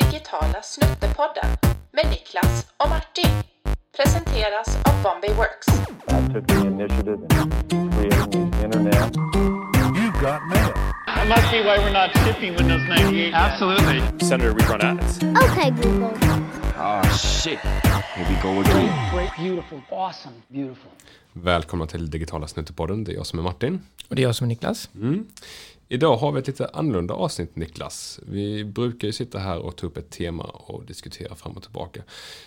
Digitala snuttepodden med Niklas och Martin. Presenteras av Bombay Works. I took the initiative in creating the internet. You got mail. That must be why we're not shipping Windows 98. yet. Absolutely. Senator, we run ads. Okay, Google. Oh shit. Here we go again. Great, beautiful, awesome, beautiful. Välkomna till Digitala Snuttepodden. Det är jag som är Martin. Och det är jag som är Niklas. Idag har vi ett lite annorlunda avsnitt Niklas. Vi brukar ju sitta här och ta upp ett tema och diskutera fram och tillbaka.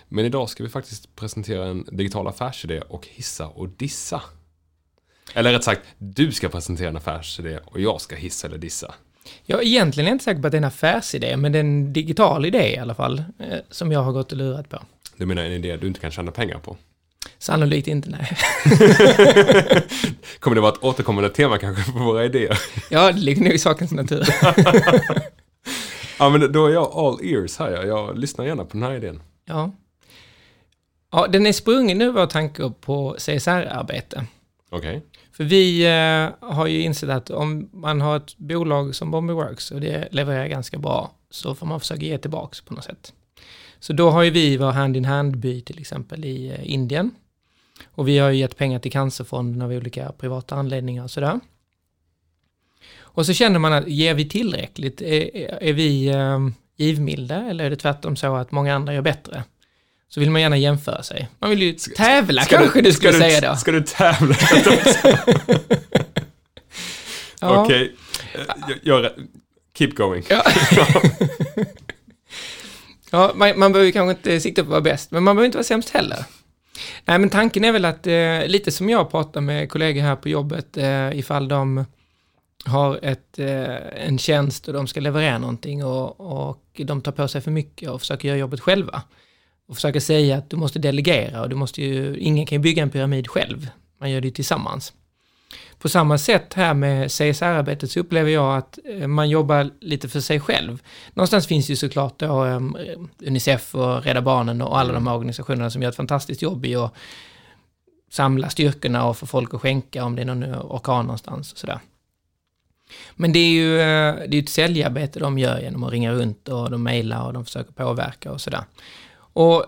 Men idag ska vi faktiskt presentera en digital affärsidé och hissa och dissa. Eller rätt sagt, du ska presentera en affärsidé och jag ska hissa eller dissa. Jag är egentligen inte säker på att det är en affärsidé, men det är en digital idé i alla fall, eh, som jag har gått och lurat på. Du menar en idé du inte kan tjäna pengar på? Sannolikt inte, nej. Kommer det vara ett återkommande tema kanske på våra idéer? Ja, det ligger nog i sakens natur. Ja, men då är jag all ears här. Jag, lyssnar gärna på den här idén. Ja. Ja, den är sprungen ur vår tanke på CSR-arbete. Okej. För vi eh, har ju insett att om man har ett bolag som Bombay Works och det levererar ganska bra så får man försöka ge tillbaks på något sätt. Så då har ju vi vår hand-in-hand-by till exempel i eh, Indien. Och vi har ju gett pengar till Cancerfonden av olika privata anledningar och sådär. Och så känner man att ger vi tillräckligt? Är, är vi eh, givmilda eller är det tvärtom så att många andra gör bättre? Så vill man gärna jämföra sig. Man vill ju tävla kanske du skulle ska säga du, då. Ska du tävla? Ja. Okej. Eh, jag- jag- Keep going. Ja. ja, man, man behöver kanske inte sikta på att vara bäst, men man behöver inte vara sämst heller. Nej, men tanken är väl att, eh, lite som jag pratar med kollegor här på jobbet, eh, ifall de har ett, eh, en tjänst och de ska leverera någonting och, och de tar på sig för mycket och försöker göra jobbet själva. Och försöker säga att du måste delegera och du måste ju, ingen kan ju bygga en pyramid själv. Man gör det ju tillsammans. På samma sätt här med CSR-arbetet så upplever jag att eh, man jobbar lite för sig själv. Någonstans finns ju såklart då eh, Unicef och Rädda Barnen och alla de här organisationerna som gör ett fantastiskt jobb i att samla styrkorna och få folk att skänka om det är någon orkan någonstans och sådär. Men det är ju eh, det är ett säljarbete de gör genom att ringa runt och de mejlar och de försöker påverka och sådär. Och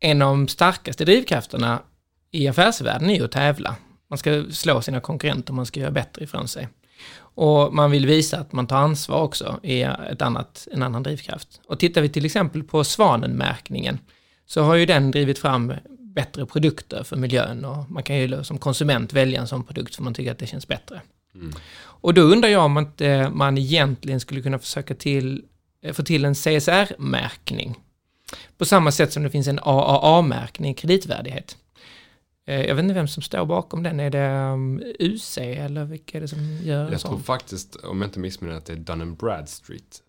en av de starkaste drivkrafterna i affärsvärlden är ju att tävla. Man ska slå sina konkurrenter, man ska göra bättre ifrån sig. Och man vill visa att man tar ansvar också, är ett annat, en annan drivkraft. Och tittar vi till exempel på Svanenmärkningen, så har ju den drivit fram bättre produkter för miljön och man kan ju som konsument välja en sån produkt för man tycker att det känns bättre. Och då undrar jag om inte man egentligen skulle kunna försöka till, eh, få till en CSR-märkning. På samma sätt som det finns en AAA-märkning, kreditvärdighet. Eh, Jag vet inte vem som står bakom den. Är det um, UC eller vilka är det som gör Jag tror sån? faktiskt, om jag inte missminner att det är Dun Bradstreet.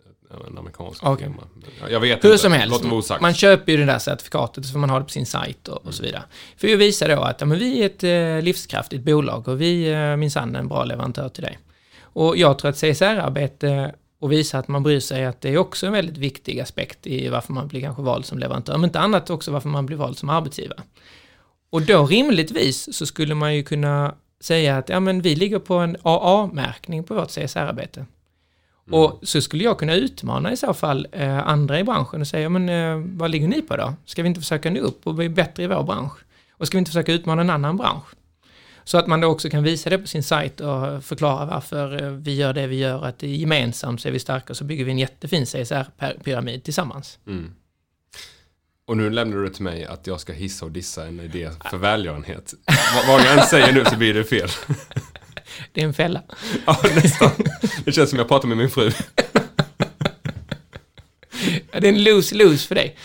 En amerikansk Okej. firma. Jag vet Hur inte. som helst, man köper ju det där certifikatet så får man ha det på sin sajt och, och så vidare. För att visa då att ja, men vi är ett eh, livskraftigt bolag och vi är minsann en bra leverantör till dig. Och jag tror att CSR-arbete och visa att man bryr sig att det är också en väldigt viktig aspekt i varför man blir kanske vald som leverantör, men inte annat också varför man blir vald som arbetsgivare. Och då rimligtvis så skulle man ju kunna säga att ja, men vi ligger på en AA-märkning på vårt CSR-arbete. Och så skulle jag kunna utmana i så fall eh, andra i branschen och säga, ja, men eh, vad ligger ni på då? Ska vi inte försöka nå upp och bli bättre i vår bransch? Och ska vi inte försöka utmana en annan bransch? Så att man då också kan visa det på sin sajt och förklara varför eh, vi gör det vi gör, att gemensamt så är vi starka och så bygger vi en jättefin CSR-pyramid tillsammans. Mm. Och nu lämnar du det till mig att jag ska hissa och dissa en idé för välgörenhet. Vad, jag än säger nu så blir det fel. Det är en fälla. Ja, nästan. Det känns som jag pratar med min fru. Ja, Det är en lose-lose för dig.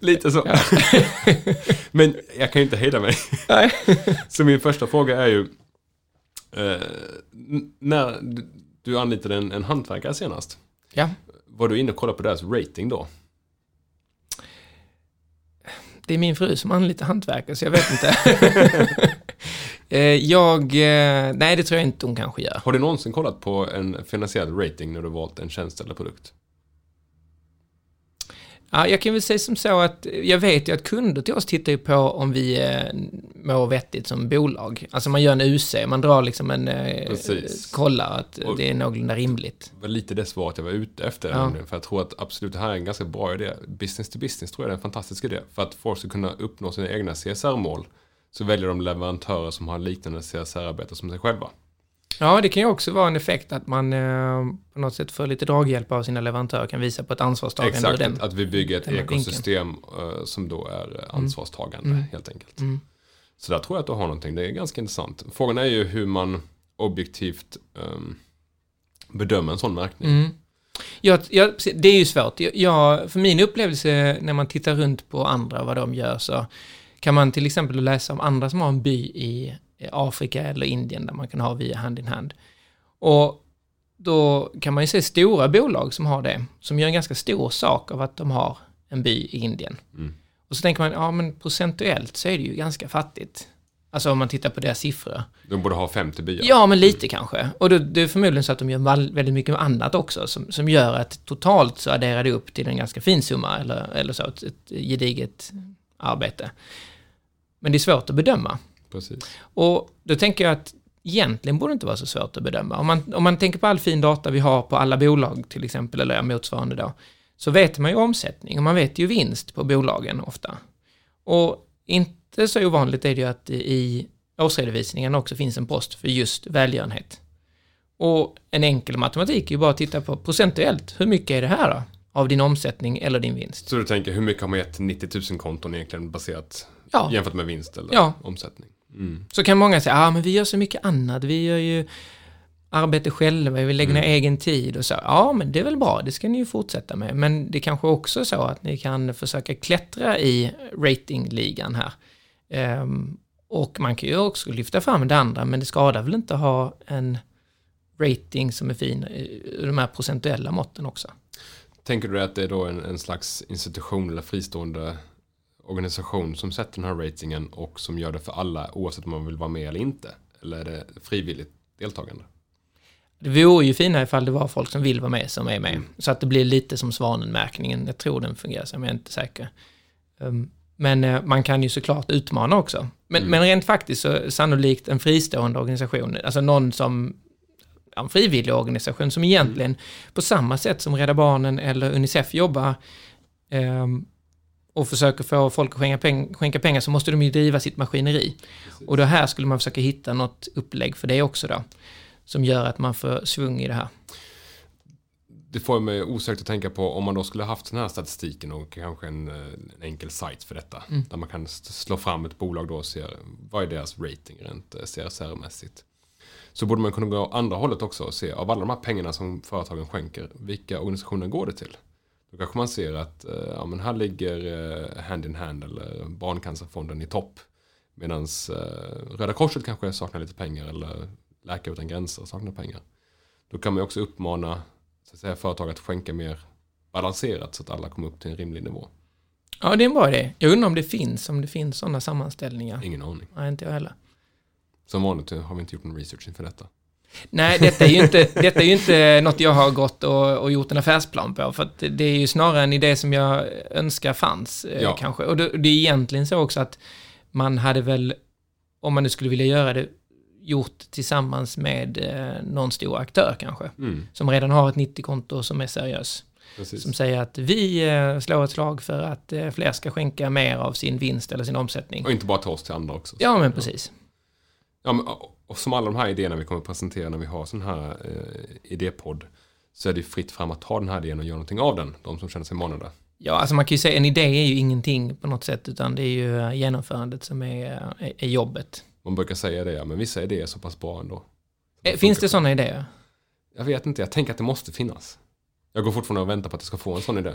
Lite så. Men jag kan ju inte hejda mig. Nej. Så min första fråga är ju, eh, när du- du anlitade en, en hantverkare senast, Ja, var du inne och kollade på deras rating då? Det är min fru som anlitar hantverkare så jag vet inte. Eh, jag, eh, nej det tror jag inte hon kanske gör. Har du någonsin kollat på en finansiell rating när du valt en tjänst eller produkt? Ja, jag kan väl säga som så att jag vet ju att kunder till oss tittar ju på om vi eh, mår vettigt som bolag. Alltså man gör en UC, man drar liksom en... Eh, Precis. kollar att Och- det är någorlunda rimligt. Det var lite det svaret jag var ute efter. Ja. För jag tror att absolut det här är en ganska bra idé. Business to business tror jag är en fantastisk idé. För att folk ska kunna uppnå sina egna CSR-mål så väljer de leverantörer som har liknande CSR-arbete som sig själva. Ja, det kan ju också vara en effekt att man eh, på något sätt får lite draghjälp av sina leverantörer, kan visa på ett ansvarstagande. Exakt, den. att, vi bygger ett här vinkeln. ekosystem eh, som då är eh, ansvarstagande Mm. helt enkelt. Mm. Så där tror jag att du har någonting. Det är ganska intressant. Frågan är ju hur man objektivt ehm, bedömer en sån märkning. Mm. Jag, jag, det är ju svårt. Jag, för min upplevelse när man tittar runt på andra, vad de gör, så kan man till exempel läsa om andra som har en by i Afrika eller Indien där man kan ha via hand in hand. Och då kan man ju se stora bolag som har det, som gör en ganska stor sak av att de har en by i Indien. Mm. Och så tänker man, ja men procentuellt så är det ju ganska fattigt. Alltså om man tittar på deras siffror. De borde ha 50 byar. Ja, men lite kanske. Och då, det är förmodligen så att de gör väldigt mycket annat också som, som gör att totalt så adderar det upp till en ganska fin summa eller, eller så, ett, ett gediget arbete. Men det är svårt att bedöma. Precis. Och då tänker jag att egentligen borde det inte vara så svårt att bedöma. Om man, om man tänker på all fin data vi har på alla bolag till exempel, eller motsvarande då, så vet man ju omsättning och man vet ju vinst på bolagen ofta. Och inte så ovanligt är det ju att det i årsredovisningen också finns en post för just välgörenhet. Och en enkel matematik är ju bara att titta på procentuellt, hur mycket är det här då? Av din omsättning eller din vinst? Så du tänker, hur mycket har man gett till 90 000 konton egentligen baserat Ja, jämfört med vinst eller Ja. omsättning? Mm. Så kan många säga, ah, men vi gör så mycket annat, vi gör ju arbete själva, vi lägger ner Mm. egen tid och så. Ja, men det är väl bra, det ska ni ju fortsätta med. Men det kanske också är så att ni kan försöka klättra i ratingligan här. Ehm, och man kan ju också lyfta fram det andra, men det skadar väl inte att ha en rating som är fin ur de här procentuella måtten också. Tänker du att det är då en, en slags institution eller fristående organisation som sätter den här ratingen och som gör det för alla oavsett om man vill vara med eller inte? Eller är det frivilligt deltagande? Det vore ju finare ifall det var folk som vill vara med som är med. Mm. Så att det blir lite som Svanen-märkningen. Jag tror den fungerar så, men jag är inte säker. Um, Men eh, man kan ju såklart utmana också. Men, Mm. men rent faktiskt så sannolikt en fristående organisation, alltså någon som en frivillig organisation som egentligen på samma sätt som Rädda Barnen eller Unicef jobbar ehm, och försöker få folk att skänka, peng- skänka pengar så måste de ju driva sitt maskineri. Och då här skulle man försöka hitta något upplägg för det också då. Som gör att man får svung i det här. Det får mig osökt att tänka på om man då skulle haft den här statistiken och kanske en, en enkel sajt för detta. Mm. Där man kan slå fram ett bolag då och se vad är deras rating rent eh, CSR-mässigt. Så borde man kunna gå andra hållet också och se av alla de här pengarna som företagen skänker, vilka organisationer går det till? Då kanske man ser att eh, ja, men här ligger eh, Hand in Hand eller Barncancerfonden i topp. Medan eh, Röda Korset kanske saknar lite pengar eller Läkare Utan Gränser saknar pengar. Då kan man också uppmana så att säga, företag att skänka mer balanserat så att alla kommer upp till en rimlig nivå. Ja, det är en bra idé. Jag undrar om det finns, om det finns sådana sammanställningar. Ingen aning. Nej, inte jag heller. Som vanligt har vi inte gjort någon research inför detta. Nej, detta är ju inte, detta är ju inte något jag har gått och, och gjort en affärsplan på, för det är ju snarare en idé som jag önskar fanns, eh, Ja. kanske. Och det, det är egentligen så också att man hade väl, om man nu skulle vilja göra det, gjort tillsammans med eh, någon stor aktör kanske, Mm, som redan har ett 90-konto som är seriös. precis. Som säger att vi eh, slår ett slag för att eh, fler ska skänka mer av sin vinst eller sin omsättning. Och inte bara till oss, till andra också. Ja, men precis. Ja, men, och som alla de här idéerna vi kommer att presentera när vi har sån här eh, idépodd så är det fritt fram att ta den här idén och göra någonting av den. De som känner sig manade. Ja, alltså man kan ju säga en idé är ju ingenting på något sätt, utan det är ju eh, genomförandet som är, eh, är, är jobbet. Man brukar säga det, ja, men vissa idéer är så pass bra ändå. Eh, Finns det sådana idéer? Jag vet inte, jag tänker att det måste finnas. Jag går fortfarande och väntar på att jag ska få en sån idé.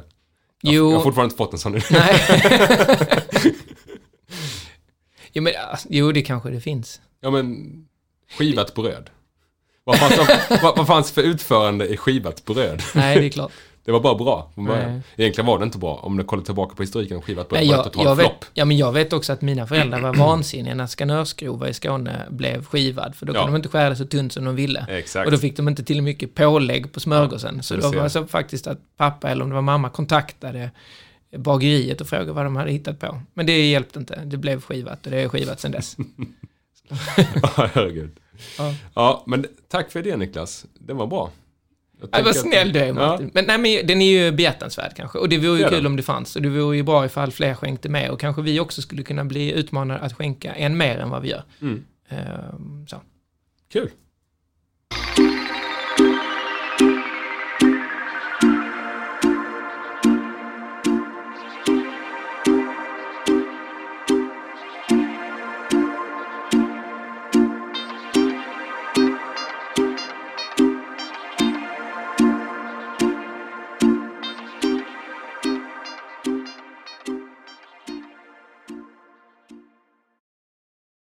Jag, Jo. jag har fortfarande inte fått en sån idé. Nej. jo, men, alltså, jo, det kanske det finns. Ja men, skivat bröd. Vad fanns, vad, vad fanns för utförande i skivat bröd? Nej, det är klart. Det var bara bra från början. Nej. Egentligen var det inte bra. Om du kollar tillbaka på historiken, skivat bröd Nej, var jag, ett totalt jag vet, flopp. ja, men jag vet också att mina föräldrar var vansinniga när skanörskrova i Skåne blev skivad, för då Ja. kunde de inte skära det så tunt som de ville. Exakt. Och då fick de inte till mycket pålägg på smörgåsen. så du då var det så faktiskt att pappa, eller om det var mamma, kontaktade bageriet och frågade vad de hade hittat på. Men det hjälpte inte, det blev skivat och det är skivat sedan dess. Ja, herregud. Ja. Ja, men tack för det Niklas. Det var bra. Ja, det att- snäll du är, Martin. Men, nej, men den är ju behjärtansvärd kanske. Och det vore ju Det kul den. om det fanns. Och det vore ju bra ifall fler skänkte med. Och kanske vi också skulle kunna bli utmanade att skänka än mer än vad vi gör. Mm. Ehm, så. Kul.